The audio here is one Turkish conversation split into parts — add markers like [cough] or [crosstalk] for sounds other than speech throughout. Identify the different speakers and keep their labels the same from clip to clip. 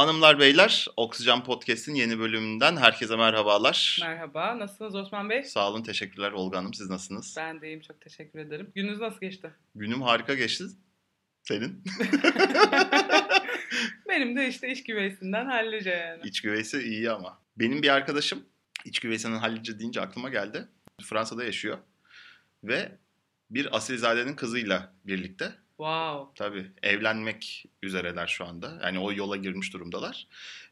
Speaker 1: Hanımlar beyler, Oksijen Podcast'in yeni bölümünden herkese merhabalar.
Speaker 2: Merhaba, nasılsınız Osman Bey?
Speaker 1: Sağ olun, teşekkürler Olga Hanım. Siz nasılsınız?
Speaker 2: Ben de iyiyim, çok teşekkür ederim. Gününüz nasıl geçti?
Speaker 1: Günüm harika geçti. Senin? [laughs]
Speaker 2: Benim de işte iş güveysinden hallice yani.
Speaker 1: İç güveysi iyi ama. Benim bir arkadaşım, iç güveysinin hallice deyince aklıma geldi. Fransa'da yaşıyor. Ve bir asilzadenin kızıyla birlikte
Speaker 2: Wow.
Speaker 1: Tabii evlenmek üzereler şu anda. Yani o yola girmiş durumdalar.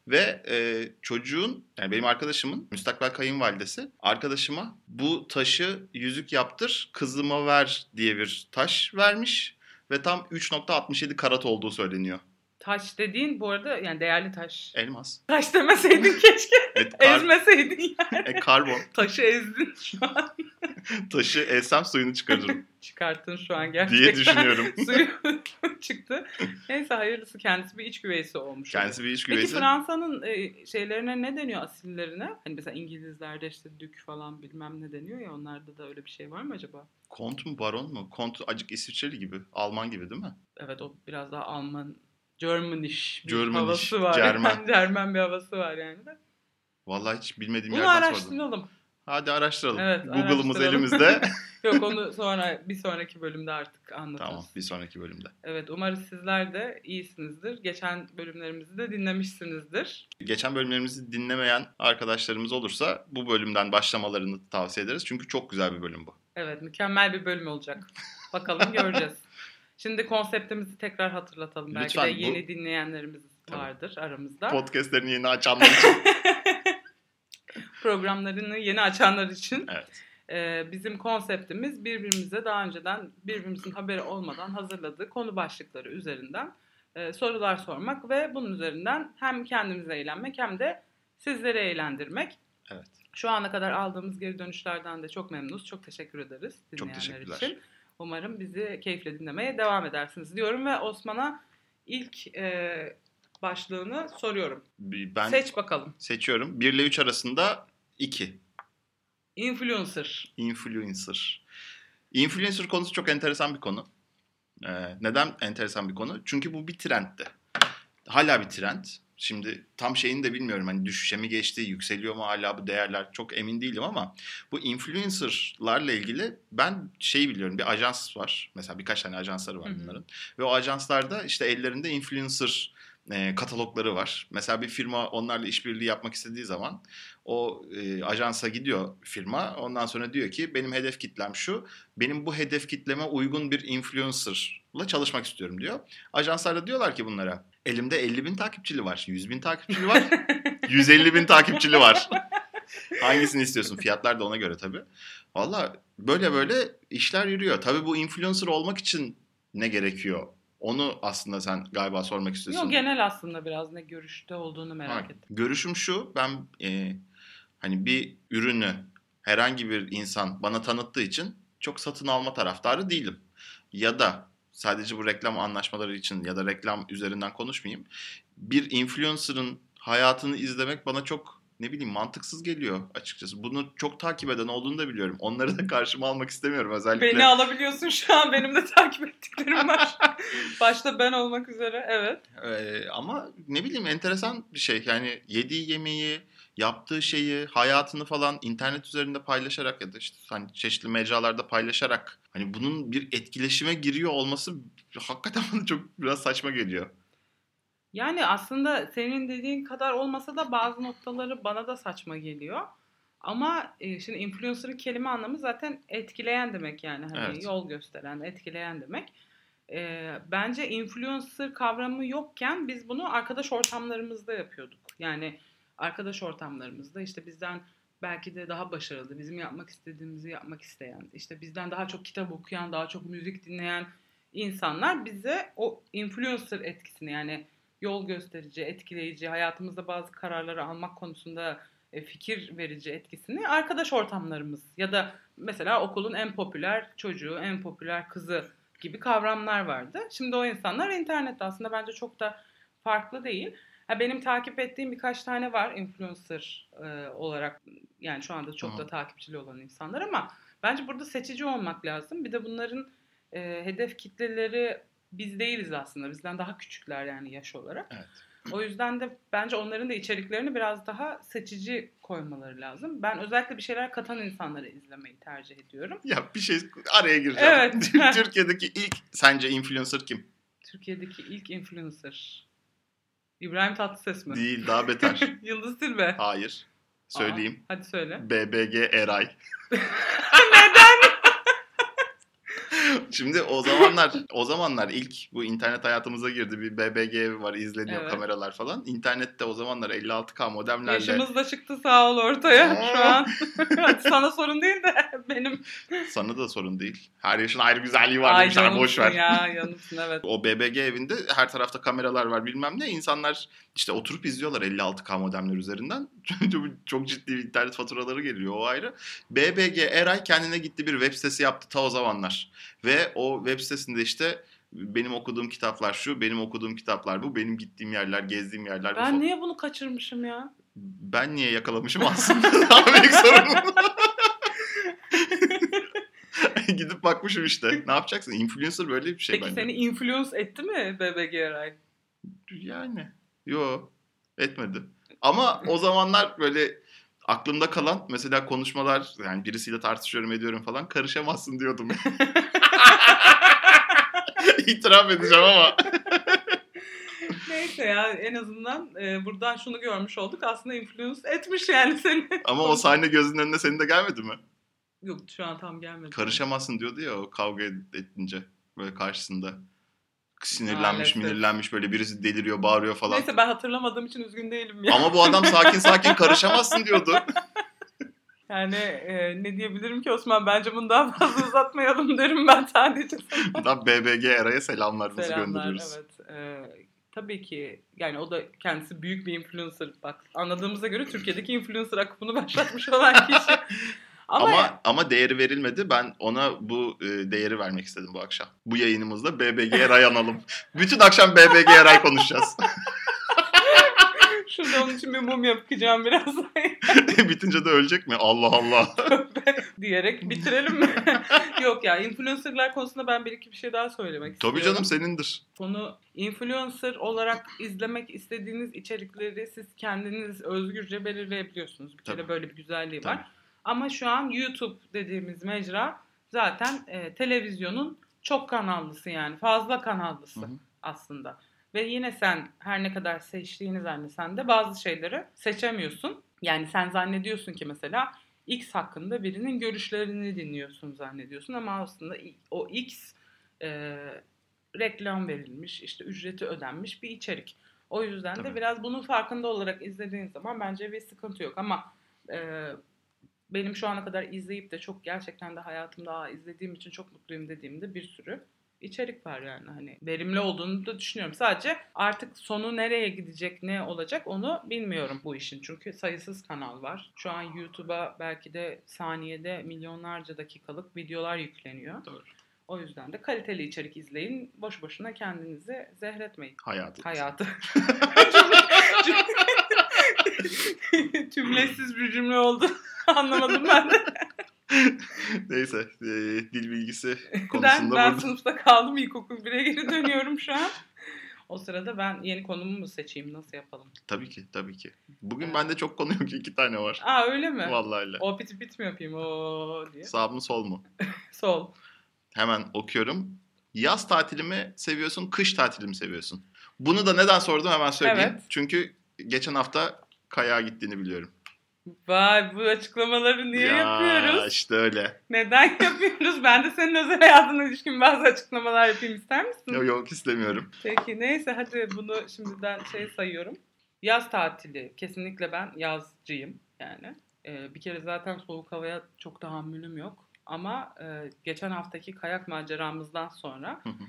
Speaker 1: Ve e, çocuğun yani benim arkadaşımın müstakbel kayınvalidesi arkadaşıma bu taşı yüzük yaptır kızıma ver diye bir taş vermiş. Ve tam 3.67 karat olduğu söyleniyor.
Speaker 2: Taş dediğin bu arada yani değerli taş.
Speaker 1: Elmas.
Speaker 2: Taş demeseydin keşke. [laughs]
Speaker 1: Evet, kar-
Speaker 2: Ezmeseydin yani.
Speaker 1: e, karbon.
Speaker 2: Taşı ezdin şu an. [laughs]
Speaker 1: Taşı ezsem suyunu çıkarırım
Speaker 2: Çıkarttın şu an gerçekten.
Speaker 1: diye düşünüyorum. [laughs]
Speaker 2: Suyu çıktı. Neyse hayırlısı kendisi bir iç güveysi olmuş.
Speaker 1: Kendisi bir iç
Speaker 2: Peki
Speaker 1: güveysi.
Speaker 2: Fransa'nın e, şeylerine ne deniyor asillerine? Hani mesela İngilizlerde işte dük falan bilmem ne deniyor ya onlarda da öyle bir şey var mı acaba?
Speaker 1: Kont mu baron mu? Kont acık İsviçreli gibi. Alman gibi değil mi?
Speaker 2: Evet o biraz daha Alman, Germanish bir
Speaker 1: Germanish,
Speaker 2: havası var.
Speaker 1: Cermen.
Speaker 2: Yani, [laughs] Cermen bir havası var yani.
Speaker 1: Vallahi hiç bilmediğim
Speaker 2: Bunu
Speaker 1: yerden sordum.
Speaker 2: araştıralım.
Speaker 1: Hadi araştıralım.
Speaker 2: Evet,
Speaker 1: Google'ımız elimizde. [laughs]
Speaker 2: Yok onu [laughs] sonra bir sonraki bölümde artık anlatırız.
Speaker 1: tamam bir sonraki bölümde.
Speaker 2: Evet umarız sizler de iyisinizdir. Geçen bölümlerimizi de dinlemişsinizdir.
Speaker 1: Geçen bölümlerimizi dinlemeyen arkadaşlarımız olursa bu bölümden başlamalarını tavsiye ederiz. Çünkü çok güzel bir bölüm bu.
Speaker 2: Evet mükemmel bir bölüm olacak. Bakalım göreceğiz. Şimdi konseptimizi tekrar hatırlatalım. Belki
Speaker 1: Lütfen,
Speaker 2: de
Speaker 1: bu-
Speaker 2: yeni dinleyenlerimiz
Speaker 1: Tabii.
Speaker 2: vardır aramızda.
Speaker 1: Podcastlerini yeni açanlar için. [laughs]
Speaker 2: Programlarını yeni açanlar için.
Speaker 1: evet.
Speaker 2: Ee, bizim konseptimiz birbirimize daha önceden birbirimizin haberi olmadan hazırladığı konu başlıkları üzerinden e, sorular sormak ve bunun üzerinden hem kendimize eğlenmek hem de sizleri eğlendirmek.
Speaker 1: Evet.
Speaker 2: Şu ana kadar aldığımız geri dönüşlerden de çok memnunuz. Çok teşekkür ederiz
Speaker 1: Çok
Speaker 2: dinleyenler
Speaker 1: teşekkürler.
Speaker 2: için. Umarım bizi keyifle dinlemeye devam edersiniz diyorum ve Osman'a ilk e, başlığını soruyorum.
Speaker 1: Ben
Speaker 2: Seç bakalım.
Speaker 1: seçiyorum. 1 ile 3 arasında 2.
Speaker 2: Influencer.
Speaker 1: Influencer. Influencer konusu çok enteresan bir konu. Ee, neden enteresan bir konu? Çünkü bu bir trendti. Hala bir trend. Şimdi tam şeyini de bilmiyorum. Hani düşüşe mi geçti, yükseliyor mu hala bu değerler çok emin değilim ama bu influencerlarla ilgili ben şey biliyorum. Bir ajans var. Mesela birkaç tane ajansları var
Speaker 2: Hı hı.
Speaker 1: bunların. Ve o ajanslarda işte ellerinde influencer e, katalogları var. Mesela bir firma onlarla işbirliği yapmak istediği zaman o e, ajansa gidiyor firma. Ondan sonra diyor ki benim hedef kitlem şu. Benim bu hedef kitleme uygun bir influencer'la çalışmak istiyorum diyor. Ajanslar da diyorlar ki bunlara elimde 50 bin takipçili var, 100 bin takipçili var, 150 bin takipçili var. [laughs] Hangisini istiyorsun? Fiyatlar da ona göre tabii. Valla böyle böyle işler yürüyor. Tabii bu influencer olmak için ne gerekiyor? Onu aslında sen galiba sormak istiyorsun.
Speaker 2: Yok genel aslında biraz ne görüşte olduğunu merak
Speaker 1: Ha,
Speaker 2: ettim.
Speaker 1: Görüşüm şu, ben e, hani bir ürünü herhangi bir insan bana tanıttığı için çok satın alma taraftarı değilim. Ya da sadece bu reklam anlaşmaları için ya da reklam üzerinden konuşmayayım. Bir influencer'ın hayatını izlemek bana çok ne bileyim mantıksız geliyor açıkçası. Bunu çok takip eden olduğunu da biliyorum. Onları da karşıma almak istemiyorum özellikle.
Speaker 2: Beni alabiliyorsun şu an benim de takip ettiklerim var. [laughs] Başta ben olmak üzere evet.
Speaker 1: Ee, ama ne bileyim enteresan bir şey. Yani yediği yemeği, yaptığı şeyi, hayatını falan internet üzerinde paylaşarak ya da işte hani çeşitli mecralarda paylaşarak hani bunun bir etkileşime giriyor olması hakikaten [laughs] bana çok biraz saçma geliyor.
Speaker 2: Yani aslında senin dediğin kadar olmasa da bazı noktaları bana da saçma geliyor. Ama e, şimdi influencer'ın kelime anlamı zaten etkileyen demek yani. Hani
Speaker 1: Evet.
Speaker 2: yol gösteren, etkileyen demek. E, bence influencer kavramı yokken biz bunu arkadaş ortamlarımızda yapıyorduk. Yani arkadaş ortamlarımızda işte bizden belki de daha başarılı, bizim yapmak istediğimizi yapmak isteyen, işte bizden daha çok kitap okuyan, daha çok müzik dinleyen insanlar bize o influencer etkisini yani yol gösterici, etkileyici, hayatımızda bazı kararları almak konusunda e, fikir verici etkisini arkadaş ortamlarımız ya da mesela okulun en popüler çocuğu, en popüler kızı gibi kavramlar vardı. Şimdi o insanlar internette aslında bence çok da farklı değil. Ha, benim takip ettiğim birkaç tane var influencer e, olarak yani şu anda çok
Speaker 1: Hı.
Speaker 2: da takipçili olan insanlar ama bence burada seçici olmak lazım. Bir de bunların e, hedef kitleleri biz değiliz aslında. Bizden daha küçükler yani yaş olarak.
Speaker 1: Evet.
Speaker 2: O yüzden de bence onların da içeriklerini biraz daha seçici koymaları lazım. Ben özellikle bir şeyler katan insanları izlemeyi tercih ediyorum.
Speaker 1: Ya bir şey araya gireceğim.
Speaker 2: Evet. [laughs]
Speaker 1: Türkiye'deki ilk sence influencer kim?
Speaker 2: Türkiye'deki ilk influencer. İbrahim Tatlıses mi?
Speaker 1: Değil daha beter. [laughs]
Speaker 2: Yıldız Tilbe.
Speaker 1: Hayır. Söyleyeyim.
Speaker 2: Aa, hadi söyle.
Speaker 1: BBG Eray. [laughs]
Speaker 2: Neden?
Speaker 1: Şimdi o zamanlar o zamanlar ilk bu internet hayatımıza girdi. Bir BBG var izleniyor
Speaker 2: Evet.
Speaker 1: kameralar falan. İnternette o zamanlar 56K modemlerle
Speaker 2: Yaşımız da çıktı sağ ol ortaya şu an. [laughs] Sana sorun değil de benim.
Speaker 1: sana da sorun değil. Her yaşın ayrı güzelliği var
Speaker 2: Ay
Speaker 1: demişler boş
Speaker 2: yanımsın
Speaker 1: ver.
Speaker 2: ya yanımsın evet.
Speaker 1: O BBG evinde her tarafta kameralar var bilmem ne. İnsanlar işte oturup izliyorlar 56K modemler üzerinden. [laughs] Çok- ciddi internet faturaları geliyor o ayrı. BBG Eray kendine gitti bir web sitesi yaptı ta o zamanlar. Ve o web sitesinde işte benim okuduğum kitaplar şu, benim okuduğum kitaplar bu, benim gittiğim yerler, gezdiğim yerler bu.
Speaker 2: Ben niye bunu kaçırmışım ya?
Speaker 1: Ben niye yakalamışım aslında? [laughs] Daha büyük sorun. [laughs] Gidip bakmışım işte. Ne yapacaksın? Influencer böyle bir şey
Speaker 2: Peki
Speaker 1: bence.
Speaker 2: seni influence etti mi BBG Eray?
Speaker 1: Yani. Yo. Etmedi. Ama o zamanlar böyle aklımda kalan mesela konuşmalar yani birisiyle tartışıyorum ediyorum falan karışamazsın diyordum. [laughs] İtiraf edeceğim ama. [laughs]
Speaker 2: Neyse ya en azından e, buradan şunu görmüş olduk. Aslında influence etmiş yani seni.
Speaker 1: Ama o sahne gözünün önüne senin de gelmedi mi?
Speaker 2: Yok şu an tam gelmedi.
Speaker 1: Karışamazsın diyordu ya o kavga edince böyle karşısında. Sinirlenmiş,
Speaker 2: Maalesef.
Speaker 1: minirlenmiş böyle birisi deliriyor, bağırıyor falan.
Speaker 2: Neyse ben hatırlamadığım için üzgün değilim ya.
Speaker 1: Ama bu adam sakin sakin karışamazsın diyordu. [laughs]
Speaker 2: Yani e, ne diyebilirim ki Osman bence bunu daha fazla uzatmayalım derim ben sadece. [laughs]
Speaker 1: Buradan BBG Eray'a selamlarımızı
Speaker 2: Selamlar
Speaker 1: gönderiyoruz.
Speaker 2: evet. E, tabii ki yani o da kendisi büyük bir influencer. Bak anladığımıza göre Türkiye'deki influencer akımını başlatmış olan kişi. [laughs] Ama,
Speaker 1: Ama, ama değeri verilmedi. Ben ona bu e, değeri vermek istedim bu akşam. Bu yayınımızda BBG Eray analım. [laughs] Bütün akşam BBG Eray konuşacağız. [laughs]
Speaker 2: şurada onun için bir mum yapacağım biraz [laughs]
Speaker 1: Bitince de ölecek mi? Allah Allah.
Speaker 2: diyerek bitirelim mi? Yok ya influencerlar konusunda ben bir iki bir şey daha söylemek istiyorum.
Speaker 1: Tabii canım senindir.
Speaker 2: Konu influencer olarak izlemek istediğiniz içerikleri siz kendiniz özgürce belirleyebiliyorsunuz. Bir kere
Speaker 1: Tabii.
Speaker 2: böyle bir güzelliği
Speaker 1: Tabii.
Speaker 2: var. Ama şu an YouTube dediğimiz mecra zaten e, televizyonun çok kanallısı yani fazla kanallısı
Speaker 1: Hı hı.
Speaker 2: aslında. Ve yine sen her ne kadar seçtiğini zannetsen de bazı şeyleri seçemiyorsun. Yani sen zannediyorsun ki mesela X hakkında birinin görüşlerini dinliyorsun zannediyorsun ama aslında o X e, reklam verilmiş, işte ücreti ödenmiş bir içerik. O yüzden de
Speaker 1: Tabii.
Speaker 2: biraz bunun farkında olarak izlediğin zaman bence bir sıkıntı yok ama e, benim şu ana kadar izleyip de çok gerçekten de hayatımda "Aa, izlediğim için çok mutluyum dediğimde bir sürü içerik var yani hani verimli olduğunu da düşünüyorum. Sadece artık sonu nereye gidecek, ne olacak onu bilmiyorum bu işin. Çünkü sayısız kanal var. Şu an YouTube'a belki de saniyede milyonlarca dakikalık videolar yükleniyor.
Speaker 1: Doğru.
Speaker 2: O yüzden de kaliteli içerik izleyin. Boş boşuna kendinizi zehretmeyin.
Speaker 1: Hayatı.
Speaker 2: Hayatı. [laughs] [laughs] [laughs] Tümletsiz bir cümle oldu. [laughs] Anlamadım ben de.
Speaker 1: Neyse. e, dil bilgisi [laughs]
Speaker 2: Ben,
Speaker 1: konusunda
Speaker 2: ben
Speaker 1: burada.
Speaker 2: sınıfta kaldım. İlkokul 1'e geri dönüyorum şu an. O sırada ben yeni konumu mu seçeyim? Nasıl yapalım?
Speaker 1: Tabii ki tabii ki. Bugün
Speaker 2: Evet.
Speaker 1: bende çok konu yok. iki tane var.
Speaker 2: Aa öyle mi?
Speaker 1: Vallahi öyle.
Speaker 2: O piti pit mi yapayım o diye.
Speaker 1: Sağ mı sol mu?
Speaker 2: Sol.
Speaker 1: Hemen okuyorum. Yaz tatili mi seviyorsun, kış tatili mi seviyorsun? Bunu da neden sordum hemen söyleyeyim.
Speaker 2: Evet.
Speaker 1: Çünkü geçen hafta kayağa gittiğini biliyorum.
Speaker 2: Vay bu açıklamaları niye
Speaker 1: ya,
Speaker 2: yapıyoruz?
Speaker 1: işte öyle.
Speaker 2: Neden [laughs] yapıyoruz? Ben de senin özel hayatına ilişkin bazı açıklamalar yapayım ister misin?
Speaker 1: Yok yok istemiyorum.
Speaker 2: Peki neyse hadi bunu şimdiden şey sayıyorum. Yaz tatili. Kesinlikle ben yazcıyım yani. Ee, bir kere zaten soğuk havaya çok tahammülüm yok. Ama e, geçen haftaki kayak maceramızdan sonra
Speaker 1: Hı hı.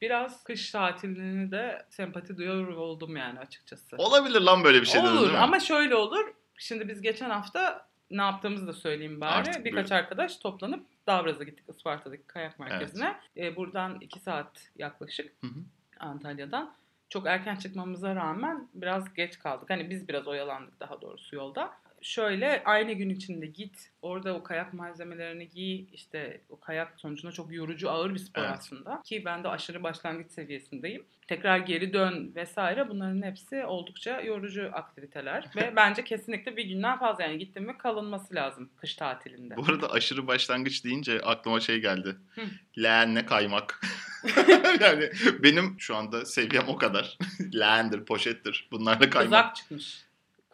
Speaker 2: Biraz kış tatilini de sempati duyuyor oldum yani açıkçası.
Speaker 1: Olabilir lan böyle bir şey
Speaker 2: olur
Speaker 1: değil mi?
Speaker 2: ama şöyle olur. Şimdi biz geçen hafta ne yaptığımızı da söyleyeyim bari.
Speaker 1: Artık
Speaker 2: Birkaç
Speaker 1: buyurun.
Speaker 2: arkadaş toplanıp Davraz'a gittik Isparta'daki kayak merkezine. Ee, buradan iki saat yaklaşık
Speaker 1: Hı hı.
Speaker 2: Antalya'dan. Çok erken çıkmamıza rağmen biraz geç kaldık. Hani biz biraz oyalandık daha doğrusu yolda. Şöyle aynı gün içinde git. Orada o kayak malzemelerini giy. İşte o kayak sonucunda çok yorucu ağır bir spor
Speaker 1: Evet.
Speaker 2: aslında. Ki ben de aşırı başlangıç seviyesindeyim. Tekrar geri dön vesaire bunların hepsi oldukça yorucu aktiviteler. Ve [laughs] bence kesinlikle bir günden fazla yani gittim mi kalınması lazım kış tatilinde.
Speaker 1: Bu arada aşırı başlangıç deyince aklıma şey geldi.
Speaker 2: Hı.
Speaker 1: Leğenle kaymak. [laughs] yani benim şu anda seviyem o kadar. [laughs] Leğendir, poşettir. Bunlarla kaymak.
Speaker 2: Kızak çıkmış.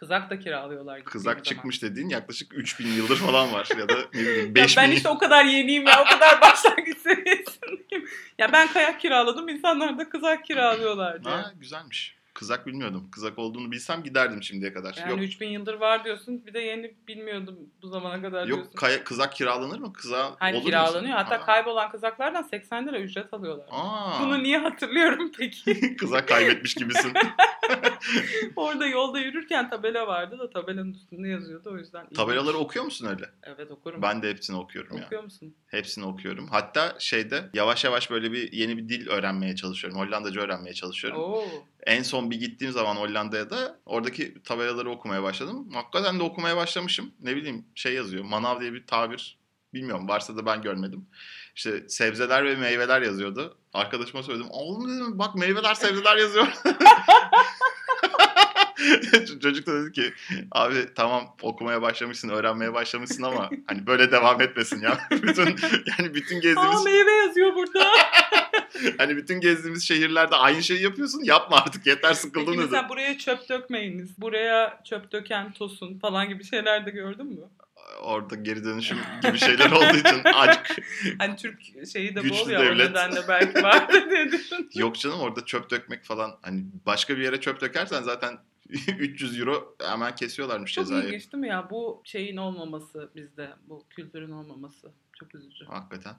Speaker 2: Kızak da kiralıyorlar.
Speaker 1: Kızak
Speaker 2: zaman.
Speaker 1: çıkmış dediğin yaklaşık 3000 yıldır falan var. ya da ne bileyim
Speaker 2: Ya
Speaker 1: 5000
Speaker 2: ben işte o kadar yeniyim ya. O kadar başlangıç seviyesindeyim. Ya ben kayak kiraladım. insanlar da kızak kiralıyorlardı.
Speaker 1: Ha, güzelmiş. Kızak bilmiyordum. Kızak olduğunu bilsem giderdim şimdiye kadar.
Speaker 2: Yani
Speaker 1: yok
Speaker 2: 3000 yıldır var diyorsun. Bir de yeni bilmiyordum bu zamana kadar diyorsun.
Speaker 1: yok kızak kiralanır mı? Kıza
Speaker 2: Hayır
Speaker 1: olur
Speaker 2: kiralanıyor.
Speaker 1: musun?
Speaker 2: Hatta
Speaker 1: Ha.
Speaker 2: kaybolan kızaklardan 80 lira ücret alıyorlar.
Speaker 1: Aa,
Speaker 2: Bunu niye hatırlıyorum peki? [laughs]
Speaker 1: kızak kaybetmiş gibisin. [laughs]
Speaker 2: Orada yolda yürürken tabela vardı da tabelanın üstünde yazıyordu o yüzden.
Speaker 1: Tabelaları okuyor musun öyle?
Speaker 2: Evet okurum.
Speaker 1: Ben de hepsini okuyorum ya.
Speaker 2: Okuyor musun?
Speaker 1: Hepsini okuyorum. Hatta şeyde yavaş yavaş böyle bir yeni bir dil öğrenmeye çalışıyorum. Hollandaca öğrenmeye çalışıyorum.
Speaker 2: Oo.
Speaker 1: En son bir gittiğim zaman Hollanda'ya da oradaki tabelaları okumaya başladım. Hakikaten de okumaya başlamışım. Ne bileyim şey yazıyor. Manav diye bir tabir. Bilmiyorum varsa da ben görmedim. İşte sebzeler ve meyveler yazıyordu. Arkadaşıma söyledim. Oğlum dedim bak meyveler sebzeler yazıyor. [laughs] Çocuk da dedi ki abi tamam okumaya başlamışsın, öğrenmeye başlamışsın ama hani böyle devam etmesin ya. [laughs] bütün yani bütün
Speaker 2: Aa
Speaker 1: gezdiğimiz
Speaker 2: meyve yazıyor burada. [laughs]
Speaker 1: hani bütün gezdiğimiz şehirlerde aynı şeyi yapıyorsun. Yapma artık yeter sıkıldım
Speaker 2: Peki mesela buraya çöp dökmeyiniz. Buraya çöp döken tosun falan gibi şeyler de gördün mü?
Speaker 1: Orada geri dönüşüm gibi şeyler olduğu için acık [laughs]
Speaker 2: Hani Türk şeyi de
Speaker 1: Güçlü
Speaker 2: bol ya o
Speaker 1: devlet.
Speaker 2: nedenle belki [laughs] düşün.
Speaker 1: yok canım orada çöp dökmek falan hani başka bir yere çöp dökersen zaten 300 euro hemen kesiyorlarmış
Speaker 2: Çok
Speaker 1: cezayı.
Speaker 2: ilginç değil mi ya? Bu şeyin olmaması bizde. Bu kültürün olmaması. Çok üzücü.
Speaker 1: Hakikaten.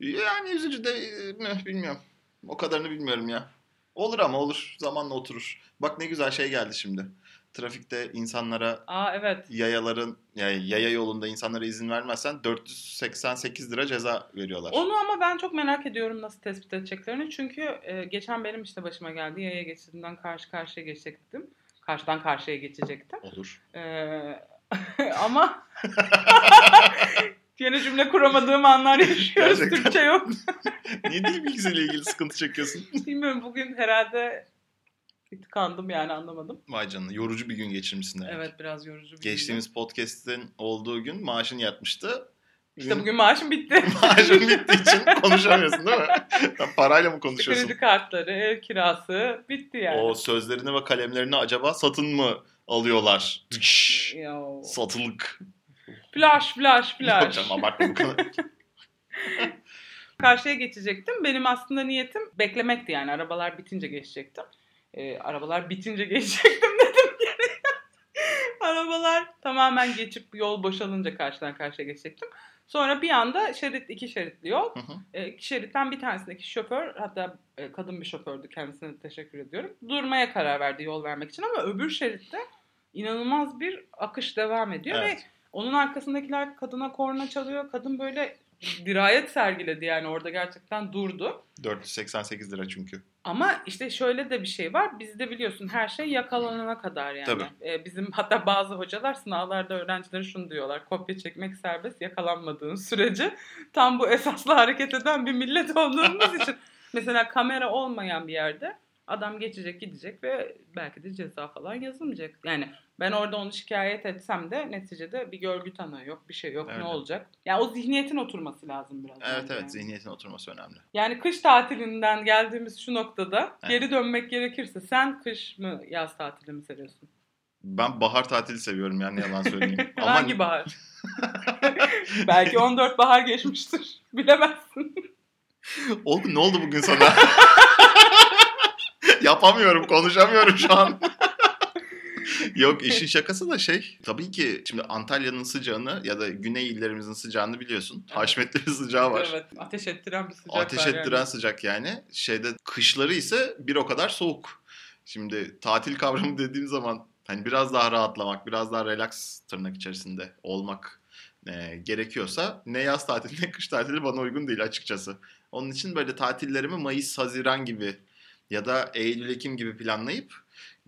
Speaker 1: Yani üzücü de eh, bilmiyorum. O kadarını bilmiyorum ya. Olur ama olur. Zamanla oturur. Bak ne güzel şey geldi şimdi. Trafikte insanlara
Speaker 2: Aa evet.
Speaker 1: yayaların yani yaya yolunda insanlara izin vermezsen 488 lira ceza veriyorlar.
Speaker 2: Onu ama ben çok merak ediyorum nasıl tespit edeceklerini. Çünkü e, geçen benim işte başıma geldi. Yaya geçidinden karşı karşıya geçecektim. Karşıdan karşıya geçecektim.
Speaker 1: Olur.
Speaker 2: Ee, [laughs] ama [laughs] yine cümle kuramadığım anlar yaşıyoruz.
Speaker 1: Gerçekten.
Speaker 2: Türkçe yok. [laughs]
Speaker 1: Niye dil bilgisiyle ilgili sıkıntı çekiyorsun?
Speaker 2: Bilmiyorum bugün herhalde tıkandım yani anlamadım.
Speaker 1: Vay canına yorucu bir gün geçirmişsin demek.
Speaker 2: Evet biraz yorucu bir
Speaker 1: Geçtiğimiz podcast'in olduğu gün maaşın yatmıştı.
Speaker 2: İşte bugün maaşım bitti. [laughs]
Speaker 1: maaşın bittiği için konuşamıyorsun değil mi? [laughs] Sen parayla mı konuşuyorsun?
Speaker 2: Kredi kartları, ev kirası bitti yani.
Speaker 1: O sözlerini ve kalemlerini acaba satın mı alıyorlar?
Speaker 2: Yo.
Speaker 1: Satılık.
Speaker 2: Flash flash flash.
Speaker 1: Hocam abartma bu kadar. [laughs]
Speaker 2: Karşıya geçecektim. Benim aslında niyetim beklemekti yani. Arabalar bitince geçecektim. Ee, arabalar bitince geçecektim [laughs] dedim. [laughs] Arabalar tamamen geçip yol boşalınca karşıdan karşıya geçecektim. Sonra bir anda şerit iki şeritli yol.
Speaker 1: Hı hı.
Speaker 2: E, iki şeritten bir tanesindeki şoför hatta e, kadın bir şofördü kendisine teşekkür ediyorum. Durmaya karar verdi yol vermek için ama öbür şeritte inanılmaz bir akış devam ediyor ve
Speaker 1: Evet.
Speaker 2: Onun arkasındakiler kadına korna çalıyor. Kadın böyle dirayet sergiledi yani orada gerçekten durdu.
Speaker 1: 488 lira çünkü.
Speaker 2: Ama işte şöyle de bir şey var. Bizde biliyorsun her şey yakalanana kadar yani.
Speaker 1: Tabii.
Speaker 2: Ee, bizim hatta bazı hocalar sınavlarda öğrencilere şunu diyorlar. Kopya çekmek serbest yakalanmadığın sürece tam bu esasla hareket eden bir millet olduğumuz [laughs] için. Mesela kamera olmayan bir yerde adam geçecek gidecek ve belki de ceza falan yazılmayacak. Yani ben orada onu şikayet etsem de neticede bir görgü tanığı yok, bir şey yok.
Speaker 1: Evet.
Speaker 2: Ne olacak? Yani o zihniyetin oturması lazım biraz.
Speaker 1: Evet
Speaker 2: bence
Speaker 1: evet zihniyetin oturması önemli.
Speaker 2: Yani kış tatilinden geldiğimiz şu noktada
Speaker 1: Evet.
Speaker 2: geri dönmek gerekirse sen kış mı yaz tatili mi seviyorsun?
Speaker 1: Ben bahar tatili seviyorum yani yalan söyleyeyim. [laughs] Ama
Speaker 2: Hangi bahar? [laughs] Belki 14 bahar geçmiştir. [laughs] Bilemezsin.
Speaker 1: Oğlum ne oldu bugün sana? Yapamıyorum, konuşamıyorum şu an. [laughs] Yok işin şakası da şey. Tabii ki şimdi Antalya'nın sıcağını ya da güney illerimizin sıcağını biliyorsun.
Speaker 2: Evet.
Speaker 1: Haşmetli bir sıcağı var.
Speaker 2: Evet, ateş ettiren bir sıcak
Speaker 1: Ateş
Speaker 2: var
Speaker 1: ettiren
Speaker 2: yani.
Speaker 1: sıcak yani. Şeyde kışları ise bir o kadar soğuk. Şimdi tatil kavramı dediğim zaman hani biraz daha rahatlamak, biraz daha relax tırnak içerisinde olmak e, gerekiyorsa ne yaz tatili ne kış tatili bana uygun değil açıkçası. Onun için böyle tatillerimi Mayıs, Haziran gibi ya da Eylül, Ekim gibi planlayıp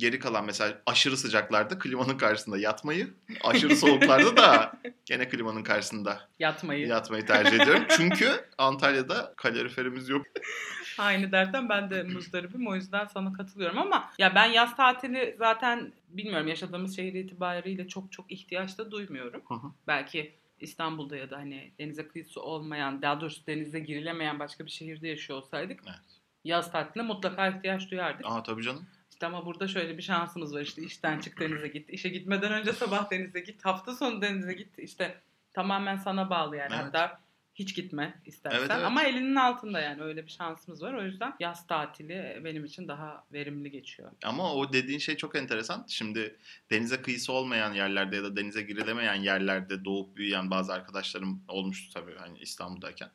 Speaker 1: Geri kalan mesela aşırı sıcaklarda klimanın karşısında yatmayı, aşırı soğuklarda da [laughs] gene klimanın karşısında
Speaker 2: Yatmayı.
Speaker 1: yatmayı tercih ediyorum. Çünkü Antalya'da kaloriferimiz yok. [laughs]
Speaker 2: Aynı dertten ben de muzdaribim o yüzden sana katılıyorum ama ya ben yaz tatili zaten bilmiyorum yaşadığımız şehir itibariyle çok çok ihtiyaç da duymuyorum.
Speaker 1: Hı hı.
Speaker 2: Belki İstanbul'da ya da hani denize kıyısı olmayan, daha doğrusu denize girilemeyen başka bir şehirde yaşıyor olsaydık
Speaker 1: Evet.
Speaker 2: yaz tatiline mutlaka ihtiyaç duyardık.
Speaker 1: Aa tabii canım.
Speaker 2: İşte ama burada şöyle bir şansımız var işte işten çık denize git, işe gitmeden önce sabah denize git, hafta sonu denize git. İşte tamamen sana bağlı yani
Speaker 1: Evet.
Speaker 2: hatta hiç gitme istersen
Speaker 1: Evet, evet.
Speaker 2: ama elinin altında yani öyle bir şansımız var. O yüzden yaz tatili benim için daha verimli geçiyor.
Speaker 1: Ama o dediğin şey çok enteresan. Şimdi denize kıyısı olmayan yerlerde ya da denize girilemeyen yerlerde doğup büyüyen bazı arkadaşlarım olmuştu tabii hani İstanbul'dayken.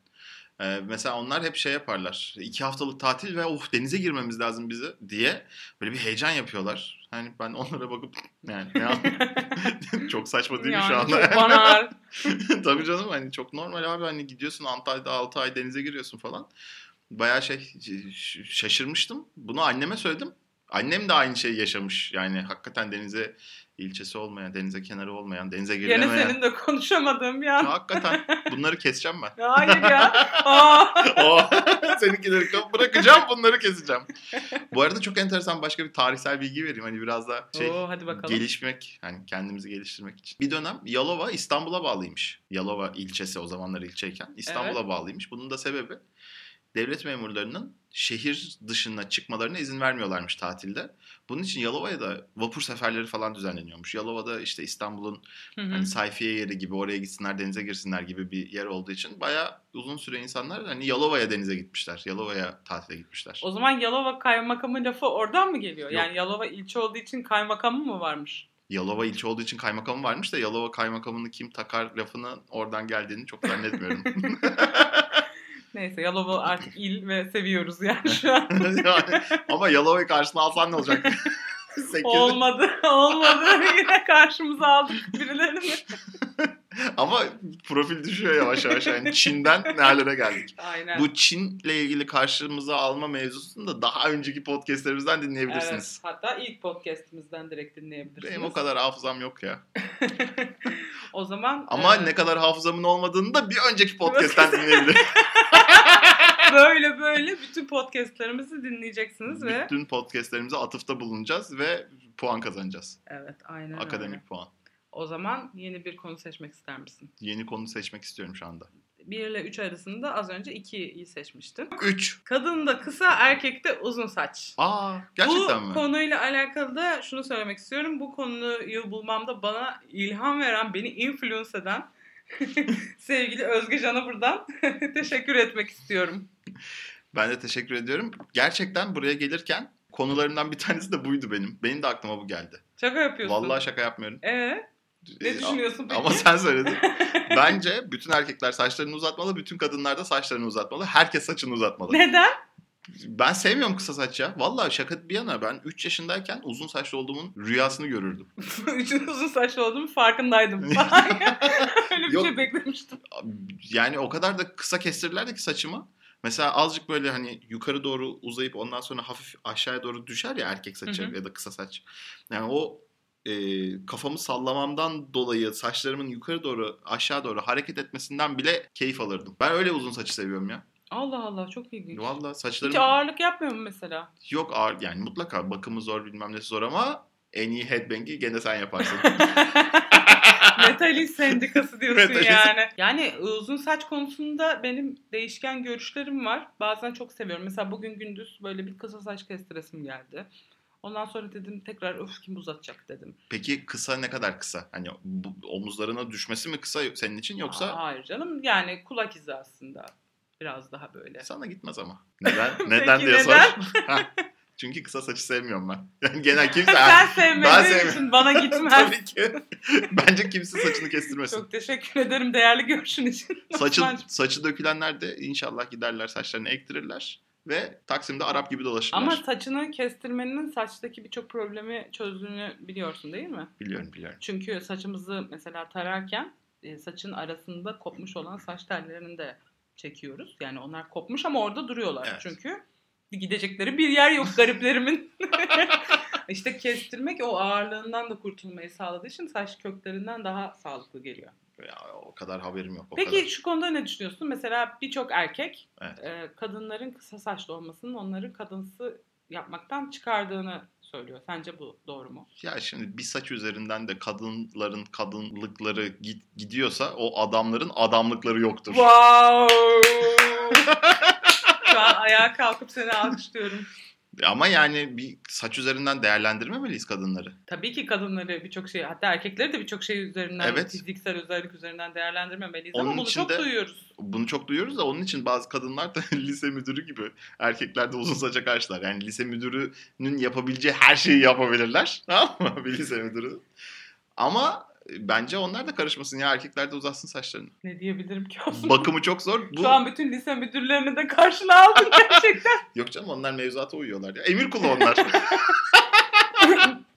Speaker 1: Ee, mesela onlar hep şey yaparlar. İki haftalık tatil ve of denize girmemiz lazım bize diye böyle bir heyecan yapıyorlar. Hani ben [laughs] onlara bakıp yani ne an- [laughs] çok saçma değil mi şu
Speaker 2: Yani
Speaker 1: anda?
Speaker 2: çok [laughs] banal.
Speaker 1: Tabii canım hani çok normal abi hani gidiyorsun Antalya'da 6 ay denize giriyorsun falan. Bayağı şey şaşırmıştım. Bunu anneme söyledim. Annem de aynı şeyi yaşamış. Yani hakikaten denize ilçesi olmayan, denize kenarı olmayan, denize
Speaker 2: Yine
Speaker 1: girilemeyen.
Speaker 2: senin de konuşamadığın bir an.
Speaker 1: Hakikaten [laughs] bunları keseceğim ben.
Speaker 2: Hayır ya. [laughs] Aa.
Speaker 1: Seninkileri bırakacağım bunları keseceğim. Bu arada çok enteresan başka bir tarihsel bilgi vereyim. Hani biraz da şey
Speaker 2: Oo, hadi bakalım.
Speaker 1: gelişmek hani kendimizi geliştirmek için. Bir dönem Yalova İstanbul'a bağlıymış. Yalova ilçesi o zamanlar ilçeyken İstanbul'a bağlıymış. Bunun da sebebi devlet memurlarının şehir dışına çıkmalarına izin vermiyorlarmış tatilde. Bunun için Yalova'ya da vapur seferleri falan düzenleniyormuş. Yalova'da işte İstanbul'un hani sayfiye yeri gibi oraya gitsinler denize girsinler gibi bir yer olduğu için bayağı uzun süre insanlar hani Yalova'ya denize gitmişler. Yalova'ya tatile gitmişler.
Speaker 2: O zaman Yalova kaymakamı lafı oradan mı geliyor?
Speaker 1: Yok.
Speaker 2: Yani Yalova ilçe olduğu için kaymakamı mı varmış?
Speaker 1: Yalova ilçe olduğu için kaymakamı varmış da Yalova kaymakamını kim takar lafının oradan geldiğini çok zannetmiyorum. [laughs]
Speaker 2: Neyse Yalova [laughs] artık il ve seviyoruz yani [laughs] şu an.
Speaker 1: Yani, ama Yalova'yı karşına alsan ne olacak? [laughs]
Speaker 2: Olmadı, olmadı. Yine karşımıza aldık birilerini. [laughs]
Speaker 1: Ama profil düşüyor yavaş yavaş. Yani Çin'den nerelere geldik.
Speaker 2: Aynen.
Speaker 1: Bu Çin'le ilgili karşımıza alma mevzusunu da daha önceki podcastlerimizden dinleyebilirsiniz.
Speaker 2: Evet, hatta ilk podcastimizden direkt dinleyebilirsiniz.
Speaker 1: Benim o kadar hafızam yok ya. [laughs]
Speaker 2: o zaman
Speaker 1: Ama
Speaker 2: e,
Speaker 1: ne kadar hafızamın olmadığını da bir önceki [laughs] podcast'ten dinleyebilirim.
Speaker 2: böyle böyle bütün podcastlerimizi dinleyeceksiniz ve
Speaker 1: Bütün podcastlerimize atıfta bulunacağız ve puan kazanacağız.
Speaker 2: evet aynen öyle.
Speaker 1: Akademik puan.
Speaker 2: O zaman yeni bir konu seçmek ister misin?
Speaker 1: Yeni konu seçmek istiyorum şu anda.
Speaker 2: 1 ile 3 arasında az önce 2'yi seçmiştim.
Speaker 1: 3.
Speaker 2: Kadında kısa, erkekte uzun saç.
Speaker 1: Aa gerçekten
Speaker 2: bu
Speaker 1: mi?
Speaker 2: konuyla alakalı da şunu söylemek istiyorum. Bu konuyu bulmamda bana ilham veren, beni influence eden [laughs] sevgili Özge Can'a buradan [laughs] teşekkür etmek istiyorum.
Speaker 1: Ben de teşekkür ediyorum. Gerçekten buraya gelirken konularımdan bir tanesi de buydu benim. Benim de aklıma bu geldi.
Speaker 2: Şaka yapıyorsun.
Speaker 1: Vallahi şaka yapmıyorum.
Speaker 2: Ee, ne
Speaker 1: Ee,
Speaker 2: düşünüyorsun peki?
Speaker 1: Ama sen söyledin. [laughs] Bence bütün erkekler saçlarını uzatmalı, bütün kadınlar da saçlarını uzatmalı. Herkes saçını uzatmalı.
Speaker 2: Neden?
Speaker 1: Ben sevmiyorum kısa saç ya. Vallahi şaka bir yana ben 3 yaşındayken uzun saçlı olduğumun rüyasını görürdüm. [laughs]
Speaker 2: Üçün uzun saçlı olduğumu farkındaydım. [laughs] Öyle bir
Speaker 1: Yok.
Speaker 2: şey beklemiştim.
Speaker 1: Yani o kadar da kısa kestirirlerdi ki saçımı. Mesela azıcık böyle hani yukarı doğru uzayıp ondan sonra hafif aşağıya doğru düşer ya erkek saçı
Speaker 2: Hı hı.
Speaker 1: ya da kısa saç. Yani o e, kafamı sallamamdan dolayı saçlarımın yukarı doğru aşağı doğru hareket etmesinden bile keyif alırdım. Ben öyle uzun saçı seviyorum ya.
Speaker 2: Allah Allah çok ilginç.
Speaker 1: Vallahi
Speaker 2: Hiç
Speaker 1: saçlarım
Speaker 2: ağırlık yapmıyor mu mesela?
Speaker 1: yok ağır yani mutlaka bakımı zor bilmem nesi zor ama en iyi headbang'i gene sen yaparsın. [laughs]
Speaker 2: Metalist [laughs] sendikası diyorsun
Speaker 1: Metalist.
Speaker 2: yani. Yani uzun saç konusunda benim değişken görüşlerim var. Bazen çok seviyorum. Mesela bugün gündüz böyle bir kısa saç kestiresim geldi. Ondan sonra dedim tekrar öf kim uzatacak dedim.
Speaker 1: Peki kısa ne kadar kısa? Hani bu, omuzlarına düşmesi mi kısa senin için yoksa
Speaker 2: Aa, hayır canım yani kulak izi aslında. Biraz daha böyle.
Speaker 1: Sana gitmez ama. Neden? [laughs] Neden diye
Speaker 2: neden?
Speaker 1: sor. [laughs] Çünkü kısa saçı sevmiyorum ben. [laughs] Yani genel kimse...
Speaker 2: Sen sevmediğin için bana gitmez.
Speaker 1: Tabii ki. Bence kimse saçını kestirmesin.
Speaker 2: Çok teşekkür ederim değerli görüşün için.
Speaker 1: Saçı, saçı dökülenler de inşallah giderler saçlarını ektirirler. Ve Taksim'de Arap gibi dolaşırlar.
Speaker 2: Ama saçını kestirmenin saçtaki birçok problemi çözdüğünü biliyorsun değil mi?
Speaker 1: Biliyorum biliyorum.
Speaker 2: Çünkü saçımızı mesela tararken e, saçın arasında kopmuş olan saç tellerini de çekiyoruz. Yani onlar kopmuş ama orada duruyorlar.
Speaker 1: Evet.
Speaker 2: Çünkü gidecekleri bir yer yok gariplerimin. [laughs] İşte kestirmek o ağırlığından da kurtulmayı sağladığı için saç köklerinden daha sağlıklı geliyor.
Speaker 1: Ya, o kadar haberim yok. O
Speaker 2: Peki
Speaker 1: kadar.
Speaker 2: şu konuda ne düşünüyorsun? Mesela birçok erkek
Speaker 1: Evet.
Speaker 2: e, kadınların kısa saçlı olmasının onları kadınsı yapmaktan çıkardığını söylüyor. Sence bu doğru mu?
Speaker 1: Ya şimdi bir saç üzerinden de kadınların kadınlıkları git, gidiyorsa o adamların adamlıkları yoktur.
Speaker 2: Wow! [laughs] Şu an ayağa kalkıp seni alkışlıyorum.
Speaker 1: Ama yani bir saç üzerinden değerlendirmemeliyiz kadınları.
Speaker 2: Tabii ki kadınları birçok şey hatta erkekleri de birçok şey üzerinden
Speaker 1: Evet.
Speaker 2: fiziksel özellik üzerinden değerlendirmemeliyiz
Speaker 1: Onun
Speaker 2: ama bunu çok
Speaker 1: de-
Speaker 2: duyuyoruz.
Speaker 1: Bunu çok duyuyoruz da onun için bazı kadınlar da [laughs] lise müdürü gibi erkekler de uzun saça karşılar. Yani lise müdürünün yapabileceği her şeyi yapabilirler. [laughs] Tamam mı? Bir lise müdürü. Ama bence onlar da karışmasın ya erkekler de uzatsın saçlarını.
Speaker 2: Ne diyebilirim ki Osman? [laughs]
Speaker 1: Bakımı çok zor. Bu...
Speaker 2: Şu an bütün lise müdürlerini de karşına aldın gerçekten. [laughs]
Speaker 1: Yok canım onlar mevzuata uyuyorlar ya. Emir kulu onlar. [laughs]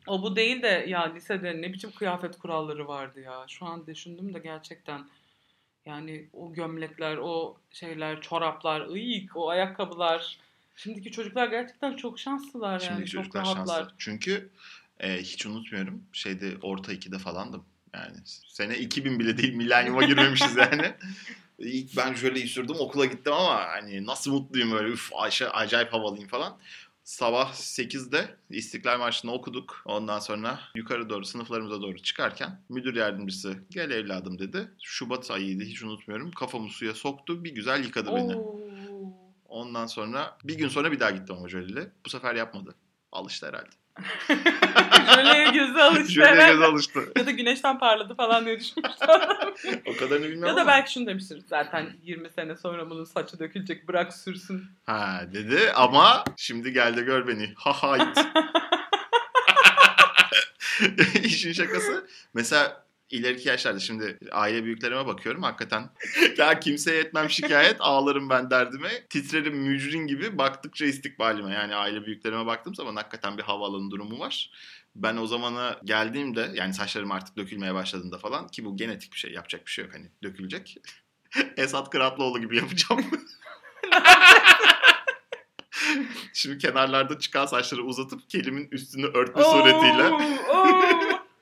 Speaker 2: o bu değil de ya lisede ne biçim kıyafet kuralları vardı ya. Şu an düşündüm de gerçekten yani o gömlekler, o şeyler, çoraplar, ıyık, o ayakkabılar. Şimdiki çocuklar gerçekten çok şanslılar yani.
Speaker 1: Şimdiki
Speaker 2: çok
Speaker 1: çocuklar
Speaker 2: rahatlar.
Speaker 1: şanslı. Çünkü e, hiç unutmuyorum şeyde orta 2'de falandım. Yani sene 2000 bile değil milenyuma girmemişiz yani. [laughs] İlk ben şöyle sürdüm okula gittim ama hani nasıl mutluyum öyle üf Ayşe acayip havalıyım falan. Sabah 8'de İstiklal Marşı'nı okuduk. Ondan sonra yukarı doğru sınıflarımıza doğru çıkarken müdür yardımcısı gel evladım dedi. Şubat ayıydı hiç unutmuyorum. Kafamı suya soktu bir güzel yıkadı beni.
Speaker 2: Oo.
Speaker 1: Ondan sonra bir gün sonra bir daha gittim Jölie'yle. Bu sefer yapmadı. Alıştı herhalde. [laughs]
Speaker 2: Jöleye gözü alıştı.
Speaker 1: Jöle
Speaker 2: herhalde.
Speaker 1: göz alıştı.
Speaker 2: Ya da güneşten parladı falan diye düşünmüştü
Speaker 1: o kadarını bilmiyorum
Speaker 2: ya da belki şunu demiştir. Zaten 20 sene sonra bunun saçı dökülecek bırak sürsün.
Speaker 1: Ha dedi ama şimdi gel de gör beni. Ha hayt. [laughs] [laughs] İşin şakası. Mesela ileriki yaşlarda şimdi aile büyüklerime bakıyorum hakikaten. [laughs] ya kimseye etmem şikayet [laughs] ağlarım ben derdime. Titrerim mücrin gibi baktıkça istikbalime. Yani aile büyüklerime baktığım zaman hakikaten bir havaalanı durumu var. Ben o zamana geldiğimde yani saçlarım artık dökülmeye başladığında falan ki bu genetik bir şey yapacak bir şey yok hani dökülecek. [laughs] Esat Kıratlıoğlu gibi yapacağım. Şimdi kenarlarda çıkan saçları uzatıp kelimin üstünü örtme suretiyle.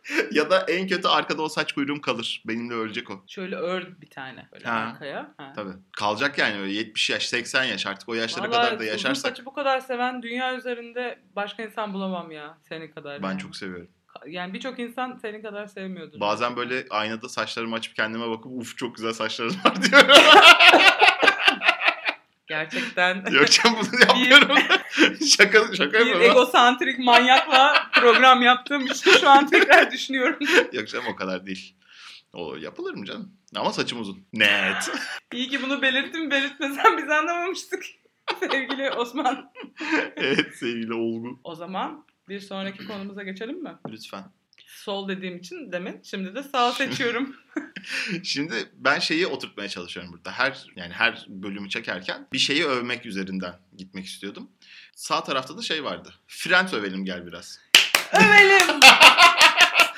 Speaker 1: [laughs] Ya da en kötü arkada o saç kuyruğum kalır. Benimle ölecek o.
Speaker 2: Şöyle ör bir tane böyle
Speaker 1: Ha.
Speaker 2: arkaya. Ha.
Speaker 1: Tabii. Kalacak yani öyle 70 yaş 80 yaş artık o yaşlara
Speaker 2: Vallahi
Speaker 1: kadar da yaşarsak
Speaker 2: saçı bu kadar seven dünya üzerinde başka insan bulamam ya senin kadar.
Speaker 1: ben
Speaker 2: yani.
Speaker 1: çok seviyorum.
Speaker 2: Yani birçok insan senin kadar sevmiyordur.
Speaker 1: Bazen böyle aynada saçlarımı açıp kendime bakıp uf çok güzel saçların var [laughs] diyorum. [laughs]
Speaker 2: Gerçekten [laughs]
Speaker 1: Yok canım bunu yapmıyorum. [laughs] şaka şaka
Speaker 2: bir
Speaker 1: yapıyorum.
Speaker 2: egosantrik manyakla program yaptığım için şu an tekrar düşünüyorum. [laughs]
Speaker 1: Yok canım o kadar değil. O yapılır mı canım? Ama saçım uzun. Net.
Speaker 2: İyi ki bunu belirttim. Belirtmesen biz anlamamıştık. Sevgili Osman.
Speaker 1: evet sevgili Olgu.
Speaker 2: O zaman bir sonraki konumuza geçelim mi?
Speaker 1: Lütfen.
Speaker 2: Sol dediğim için demin. Şimdi de sağ seçiyorum. [laughs] [laughs]
Speaker 1: Şimdi ben şeyi oturtmaya çalışıyorum burada. Her yani her bölümü çekerken bir şeyi övmek üzerinden gitmek istiyordum. Sağ tarafta da şey vardı. Friends övelim gel biraz.
Speaker 2: övelim.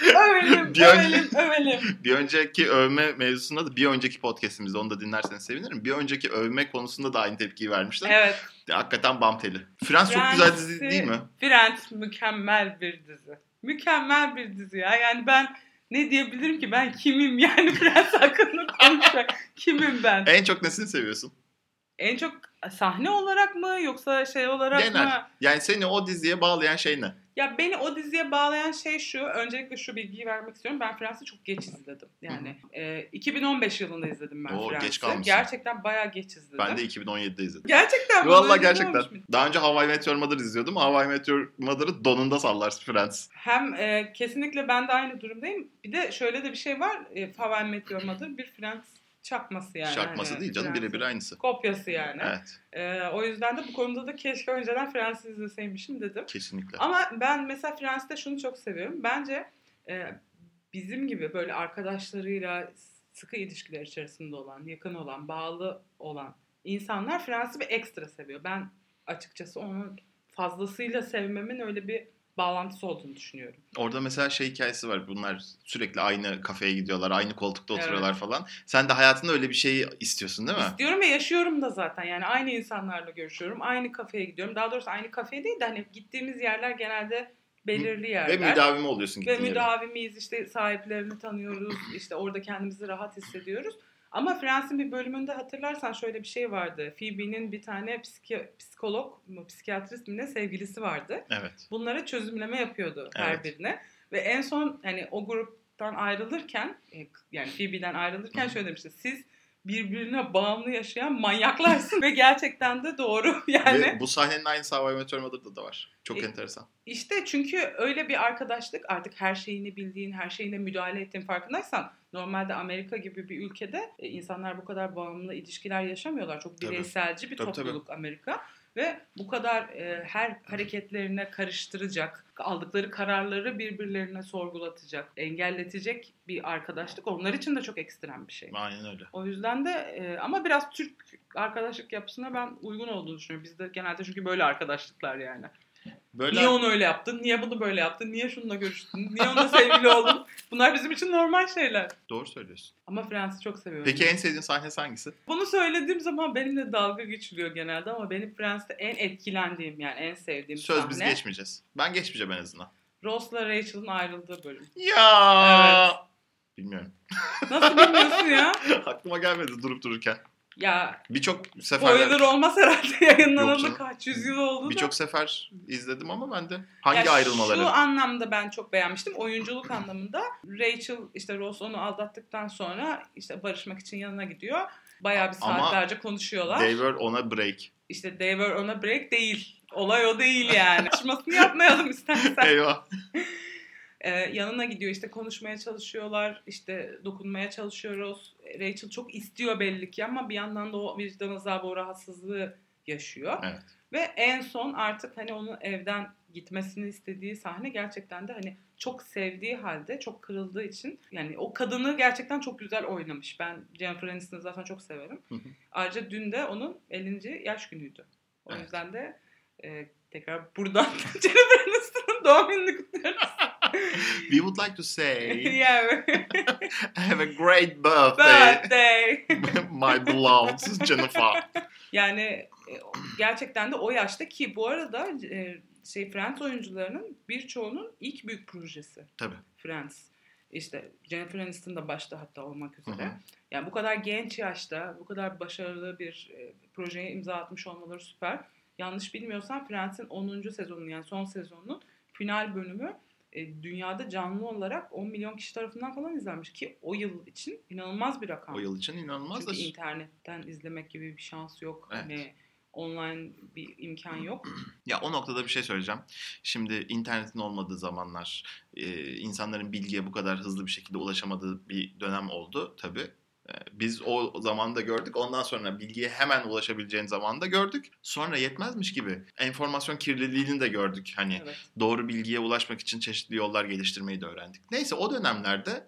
Speaker 2: [laughs] övelim,
Speaker 1: Bir önce-
Speaker 2: övelim, övelim.
Speaker 1: Bir önceki övme mevzusunda da bir önceki podcastimizde onu da dinlerseniz sevinirim. Bir önceki övme konusunda da aynı tepkiyi vermiştim.
Speaker 2: Evet.
Speaker 1: Hakikaten bam teli. Friends çok güzel dizi değil mi?
Speaker 2: Friends mükemmel bir dizi. Mükemmel bir dizi ya. Yani ben ne diyebilirim ki ben kimim [laughs] yani Friends hakkında konuşacak. Kimim ben?
Speaker 1: En çok nesini seviyorsun?
Speaker 2: En çok sahne olarak mı yoksa şey olarak
Speaker 1: Genel.
Speaker 2: mı?
Speaker 1: Yani seni o diziye bağlayan şey ne?
Speaker 2: Ya beni o diziye bağlayan şey şu. Öncelikle şu bilgiyi vermek istiyorum. Ben Friends'i çok geç izledim. Yani e, 2015 yılında izledim ben
Speaker 1: Oo, geç
Speaker 2: Friends'i.
Speaker 1: kalmışsın.
Speaker 2: Gerçekten bayağı geç izledim.
Speaker 1: Ben de 2017'de izledim.
Speaker 2: Gerçekten mi? Böyle
Speaker 1: gerçekten. Daha önce Hawaii Meteor Mother izliyordum. Hawaii Meteor Mother'ı donunda sallar Friends.
Speaker 2: Hem e, kesinlikle ben de aynı durumdayım. Bir de şöyle de bir şey var. E, How I Met Your Mother bir Friends çakması yani.
Speaker 1: Şarkması
Speaker 2: Hani
Speaker 1: değil canım
Speaker 2: Friends'in
Speaker 1: birebir aynısı.
Speaker 2: Kopyası yani.
Speaker 1: Evet
Speaker 2: E, o yüzden de bu konuda da keşke önceden Friends'i izleseymişim dedim.
Speaker 1: kesinlikle.
Speaker 2: Ama ben mesela Friends'te şunu çok seviyorum. Bence e, bizim gibi böyle arkadaşlarıyla sıkı ilişkiler içerisinde olan, yakın olan, bağlı olan insanlar Friends'i bir ekstra seviyor. Ben açıkçası onun fazlasıyla sevmemin öyle bir bağlantısı olduğunu düşünüyorum.
Speaker 1: Orada mesela şey hikayesi var. Bunlar sürekli aynı kafeye gidiyorlar. Aynı koltukta
Speaker 2: Evet.
Speaker 1: oturuyorlar falan. Sen de hayatında öyle bir şeyi istiyorsun değil mi?
Speaker 2: İstiyorum ve yaşıyorum da zaten. Yani aynı insanlarla görüşüyorum. Aynı kafeye gidiyorum. Daha doğrusu aynı kafeye değil de hani gittiğimiz yerler genelde belirli yerler.
Speaker 1: Ve müdavimi oluyorsun
Speaker 2: Ve müdavimiyiz işte sahiplerini tanıyoruz işte orada kendimizi rahat hissediyoruz. Ama Friends'in bir bölümünde hatırlarsan şöyle bir şey vardı. Phoebe'nin bir tane psiki- psikolog mu psikiyatrist mi ne sevgilisi vardı.
Speaker 1: Evet.
Speaker 2: Bunlara çözümleme yapıyordu her
Speaker 1: Evet.
Speaker 2: birine. Ve en son hani o gruptan ayrılırken e, yani Phoebe'den ayrılırken
Speaker 1: Hı.
Speaker 2: şöyle demişti. Siz birbirine bağımlı yaşayan manyaklarsın [laughs] ve gerçekten de doğru [laughs] yani.
Speaker 1: Ve bu sahnenin aynısı How I Met Your Mother'da da var. Çok
Speaker 2: E,
Speaker 1: enteresan.
Speaker 2: İşte çünkü öyle bir arkadaşlık artık her şeyini bildiğin, her şeyine müdahale ettiğin farkındaysan normalde Amerika gibi bir ülkede e, insanlar bu kadar bağımlı ilişkiler yaşamıyorlar. Çok
Speaker 1: Tabii.
Speaker 2: bireyselci bir
Speaker 1: Tabii, tabii.
Speaker 2: topluluk Amerika ve bu kadar e, her hareketlerine karıştıracak, aldıkları kararları birbirlerine sorgulatacak, engelletecek bir arkadaşlık onlar için de çok ekstrem bir şey.
Speaker 1: Aynen öyle.
Speaker 2: O yüzden de e, ama biraz Türk arkadaşlık yapısına ben uygun olduğunu düşünüyorum. Bizde genelde çünkü böyle arkadaşlıklar yani.
Speaker 1: Böyle
Speaker 2: Niye onu öyle yaptın? Niye bunu böyle yaptın? Niye şununla görüştün? Niye onunla [laughs] sevgili oldun? Bunlar bizim için normal şeyler.
Speaker 1: doğru söylüyorsun.
Speaker 2: Ama Friends'i çok seviyorum.
Speaker 1: Peki en sevdiğin sahnesi hangisi?
Speaker 2: Bunu söylediğim zaman benimle dalga geçiliyor genelde ama benim Friends'te en etkilendiğim yani en sevdiğim
Speaker 1: Söz
Speaker 2: sahne
Speaker 1: biz geçmeyeceğiz. Ben geçmeyeceğim en azından.
Speaker 2: Ross'la Rachel'ın ayrıldığı bölüm.
Speaker 1: Ya. Bilmiyorum.
Speaker 2: Nasıl bilmiyorsun ya? [laughs]
Speaker 1: Aklıma gelmedi durup dururken.
Speaker 2: Ya
Speaker 1: Birçok
Speaker 2: spoiler
Speaker 1: sefer
Speaker 2: olmaz herhalde [laughs] yayınlanalı kaç yüz yıl oldu
Speaker 1: birçok sefer izledim ama ben de hangi
Speaker 2: Ya
Speaker 1: ayrılmaları?
Speaker 2: Şu anlamda ben çok beğenmiştim. Oyunculuk anlamında. Rachel işte Ross onu aldattıktan sonra işte barışmak için yanına gidiyor. Bayağı bir
Speaker 1: Ama
Speaker 2: saatlerce konuşuyorlar.
Speaker 1: They were on a break.
Speaker 2: İşte they were on a break değil. Olay o değil yani. [laughs] Açmasını yapmayalım istersen.
Speaker 1: Eyvah.
Speaker 2: Ee, yanına gidiyor işte konuşmaya çalışıyorlar. işte dokunmaya çalışıyoruz. Rachel çok istiyor belli ki ama bir yandan da o vicdan azabı, o rahatsızlığı yaşıyor.
Speaker 1: Evet.
Speaker 2: Ve en son artık hani onun evden gitmesini istediği sahne gerçekten de hani çok sevdiği halde çok kırıldığı için yani o kadını gerçekten çok güzel oynamış. Ben Jennifer Aniston'u zaten çok severim.
Speaker 1: Hı hı.
Speaker 2: Ayrıca dün de onun 50. yaş günüydü. O
Speaker 1: Evet.
Speaker 2: yüzden de e, tekrar buradan [laughs] Jennifer Aniston'un doğum gününü kutluyoruz. [laughs]
Speaker 1: We would like to say [laughs]
Speaker 2: yeah.
Speaker 1: have a great birthday,
Speaker 2: Birthday.
Speaker 1: my beloved Jennifer.
Speaker 2: Yani e, gerçekten de o yaşta ki bu arada e, şey Friends oyuncularının birçoğunun ilk büyük projesi
Speaker 1: Tabii.
Speaker 2: Friends. İşte Jennifer Aniston da başta hatta olmak üzere. Yani bu kadar genç yaşta bu kadar başarılı bir e, projeye imza atmış olmaları süper. Yanlış bilmiyorsam Friends'in 10. sezonu yani son sezonunun final bölümü e, dünyada canlı olarak 10 milyon kişi tarafından falan izlenmiş ki o yıl için inanılmaz bir rakam.
Speaker 1: O yıl için inanılmaz da
Speaker 2: Çünkü internetten izlemek gibi bir şans yok.
Speaker 1: Evet.
Speaker 2: Hani online bir imkan yok. [clears throat]
Speaker 1: Ya o noktada bir şey söyleyeceğim. Şimdi internetin olmadığı zamanlar, e, insanların bilgiye bu kadar hızlı bir şekilde ulaşamadığı bir dönem oldu tabii. E, Biz o zaman da gördük. Ondan sonra bilgiye hemen ulaşabileceğin zaman da gördük. Sonra yetmezmiş gibi enformasyon kirliliğini de gördük. Hani
Speaker 2: Evet.
Speaker 1: doğru bilgiye ulaşmak için çeşitli yollar geliştirmeyi de öğrendik. Neyse o dönemlerde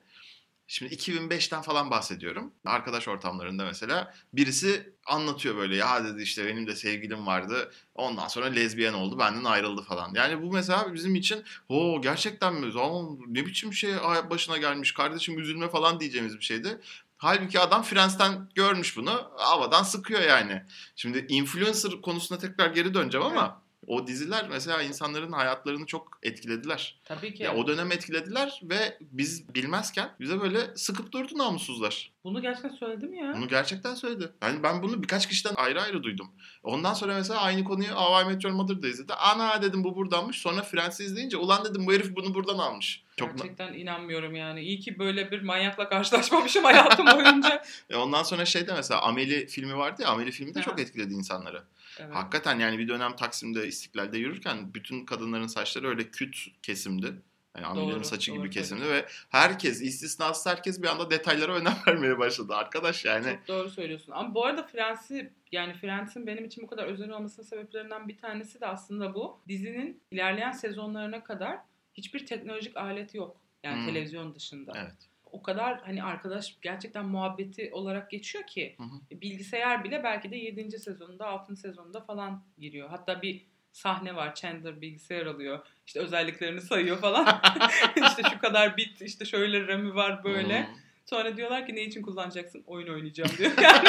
Speaker 1: şimdi 2005'ten falan bahsediyorum. Arkadaş ortamlarında mesela birisi anlatıyor böyle ya dedi işte benim de sevgilim vardı. Ondan sonra lezbiyen oldu benden ayrıldı falan. Yani bu mesela bizim için o gerçekten mi? Zaman ne biçim şey başına gelmiş kardeşim üzülme falan diyeceğimiz bir şeydi. Halbuki adam Friends'ten görmüş bunu. Havadan sıkıyor yani. Şimdi influencer konusuna tekrar geri döneceğim ama o diziler mesela insanların hayatlarını çok etkilediler.
Speaker 2: Tabii ki.
Speaker 1: Ya o dönem etkilediler ve biz bilmezken bize böyle sıkıp durdu namussuzlar.
Speaker 2: Bunu gerçekten söyledim ya.
Speaker 1: Bunu gerçekten söyledi. Yani ben bunu birkaç kişiden ayrı ayrı duydum. Ondan sonra mesela aynı konuyu How I Met Your Mother'da izledi. Ana dedim bu buradanmış. Sonra Friends'i izleyince ulan dedim bu herif bunu buradan almış. Çok
Speaker 2: Gerçekten inanmıyorum yani. İyi ki böyle bir manyakla karşılaşmamışım hayatım boyunca. [laughs]
Speaker 1: E ondan sonra şeyde mesela Ameli filmi vardı ya. Ameli filmi de çok etkiledi insanları.
Speaker 2: Evet.
Speaker 1: Hakikaten yani bir dönem Taksim'de İstiklal'de yürürken bütün kadınların saçları öyle küt kesimdi. Yani
Speaker 2: Doğru,
Speaker 1: saçı
Speaker 2: doğru
Speaker 1: gibi kesimdi ve herkes istisnasız herkes bir anda detaylara önem [laughs] vermeye başladı. Arkadaş yani
Speaker 2: Çok doğru söylüyorsun. Ama bu arada Friends'i yani Friends'in benim için bu kadar özel olmasının sebeplerinden bir tanesi de aslında bu. Dizinin ilerleyen sezonlarına kadar hiçbir teknolojik aleti yok. Yani
Speaker 1: Hmm.
Speaker 2: televizyon dışında.
Speaker 1: evet.
Speaker 2: O kadar hani arkadaş gerçekten muhabbeti olarak geçiyor ki
Speaker 1: Hı hı.
Speaker 2: bilgisayar bile belki de 7. sezonunda 6. sezonunda falan giriyor. Hatta bir sahne var Chandler bilgisayar alıyor. İşte özelliklerini sayıyor falan. [laughs] [laughs] işte şu kadar bit işte şöyle RAM'i var böyle.
Speaker 1: Hmm.
Speaker 2: Sonra diyorlar ki ne için kullanacaksın? Oyun oynayacağım [laughs] diyor. Yani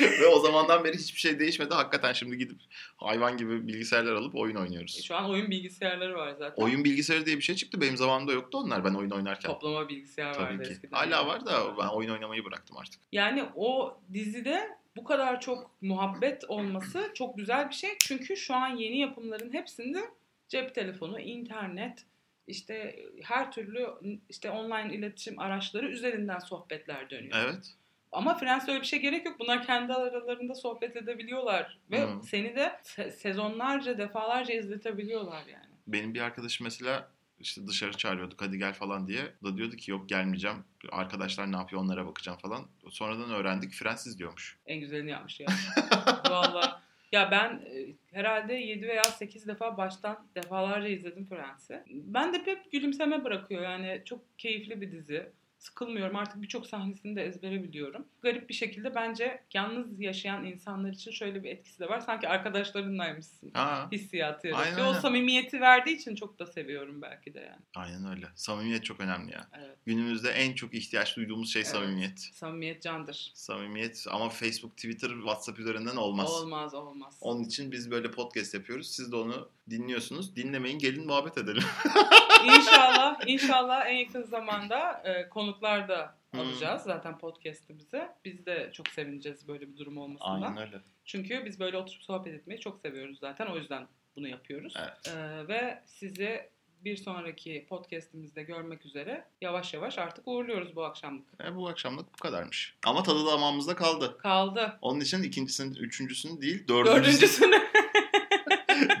Speaker 2: [laughs]
Speaker 1: Ve o zamandan beri hiçbir şey değişmedi. Hakikaten şimdi gidip hayvan gibi bilgisayarlar alıp oyun oynuyoruz.
Speaker 2: Şu an oyun bilgisayarları var zaten.
Speaker 1: Oyun bilgisayarı diye bir şey çıktı. Benim zamanımda yoktu onlar ben oyun oynarken.
Speaker 2: Toplama bilgisayar
Speaker 1: Tabii
Speaker 2: vardı
Speaker 1: ki.
Speaker 2: eskiden.
Speaker 1: Hala var da ben oyun oynamayı bıraktım artık.
Speaker 2: Yani o dizide bu kadar çok muhabbet olması çok güzel bir şey. Çünkü şu an yeni yapımların hepsinde cep telefonu, internet, işte her türlü işte online iletişim araçları üzerinden sohbetler dönüyor.
Speaker 1: Evet.
Speaker 2: Ama Friends'te öyle bir şey gerek yok. Bunlar kendi aralarında sohbet edebiliyorlar. Ve
Speaker 1: Hı.
Speaker 2: seni de se- sezonlarca, defalarca izletebiliyorlar yani.
Speaker 1: Benim bir arkadaşım mesela işte dışarı çağırıyorduk hadi gel falan diye. O da diyordu ki yok gelmeyeceğim. Arkadaşlar ne yapıyor onlara bakacağım falan. Sonradan öğrendik Friends izliyormuş.
Speaker 2: En güzelini yapmış ya. [laughs] Valla. Ya ben e, herhalde 7 veya 8 defa baştan defalarca izledim Friends'i. Ben de hep gülümseme bırakıyor. Yani çok keyifli bir dizi. Sıkılmıyorum. Artık birçok sahnesini de ezbere biliyorum. Garip bir şekilde bence yalnız yaşayan insanlar için şöyle bir etkisi de var. Sanki arkadaşlarınlaymışsın.
Speaker 1: Ha,
Speaker 2: Hissiyatı
Speaker 1: Aynen
Speaker 2: yaratıyor. O
Speaker 1: öyle.
Speaker 2: samimiyeti verdiği için çok da seviyorum belki de yani.
Speaker 1: aynen öyle. Samimiyet çok önemli ya.
Speaker 2: Evet.
Speaker 1: Günümüzde en çok ihtiyaç duyduğumuz şey
Speaker 2: Evet.
Speaker 1: samimiyet.
Speaker 2: Samimiyet candır.
Speaker 1: Samimiyet ama Facebook, Twitter, WhatsApp üzerinden olmaz.
Speaker 2: Olmaz olmaz.
Speaker 1: Onun için biz böyle podcast yapıyoruz. Siz de onu dinliyorsunuz. Dinlemeyin gelin muhabbet edelim. [laughs]
Speaker 2: İnşallah, inşallah en yakın zamanda e, konuklar da
Speaker 1: Hmm.
Speaker 2: alacağız zaten podcast'imize. Biz de çok sevineceğiz böyle bir durum olmasından.
Speaker 1: Aynen öyle.
Speaker 2: Çünkü biz böyle oturup sohbet etmeyi çok seviyoruz zaten. O yüzden bunu yapıyoruz.
Speaker 1: Evet.
Speaker 2: E, ve sizi bir sonraki podcast'imizde görmek üzere yavaş yavaş artık uğurluyoruz bu akşamlık.
Speaker 1: E, bu akşamlık bu kadarmış. Ama tadı damağımızda kaldı.
Speaker 2: Kaldı.
Speaker 1: Onun için ikincisini, üçüncüsünü değil [laughs] dördüncüsünü,
Speaker 2: Dördüncüsünü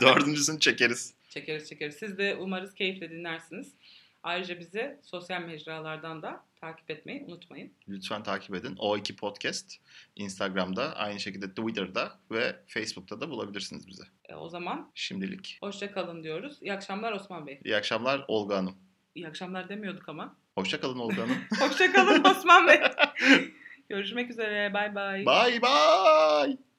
Speaker 2: [laughs]
Speaker 1: dördüncüsünü çekeriz.
Speaker 2: Çekeriz çekeriz. Siz de umarız keyifle dinlersiniz. Ayrıca bizi sosyal mecralardan da takip etmeyi unutmayın.
Speaker 1: Lütfen takip edin. O2 Podcast. Instagram'da, aynı şekilde Twitter'da ve Facebook'ta da bulabilirsiniz bizi.
Speaker 2: E, o zaman
Speaker 1: Şimdilik.
Speaker 2: hoşça kalın diyoruz. İyi akşamlar Osman Bey.
Speaker 1: İyi akşamlar Olga Hanım.
Speaker 2: İyi akşamlar demiyorduk ama.
Speaker 1: Hoşça kalın Olga Hanım. [laughs]
Speaker 2: Hoşça kalın Osman Bey. [laughs] Görüşmek üzere. Bay bay.
Speaker 1: bye bye.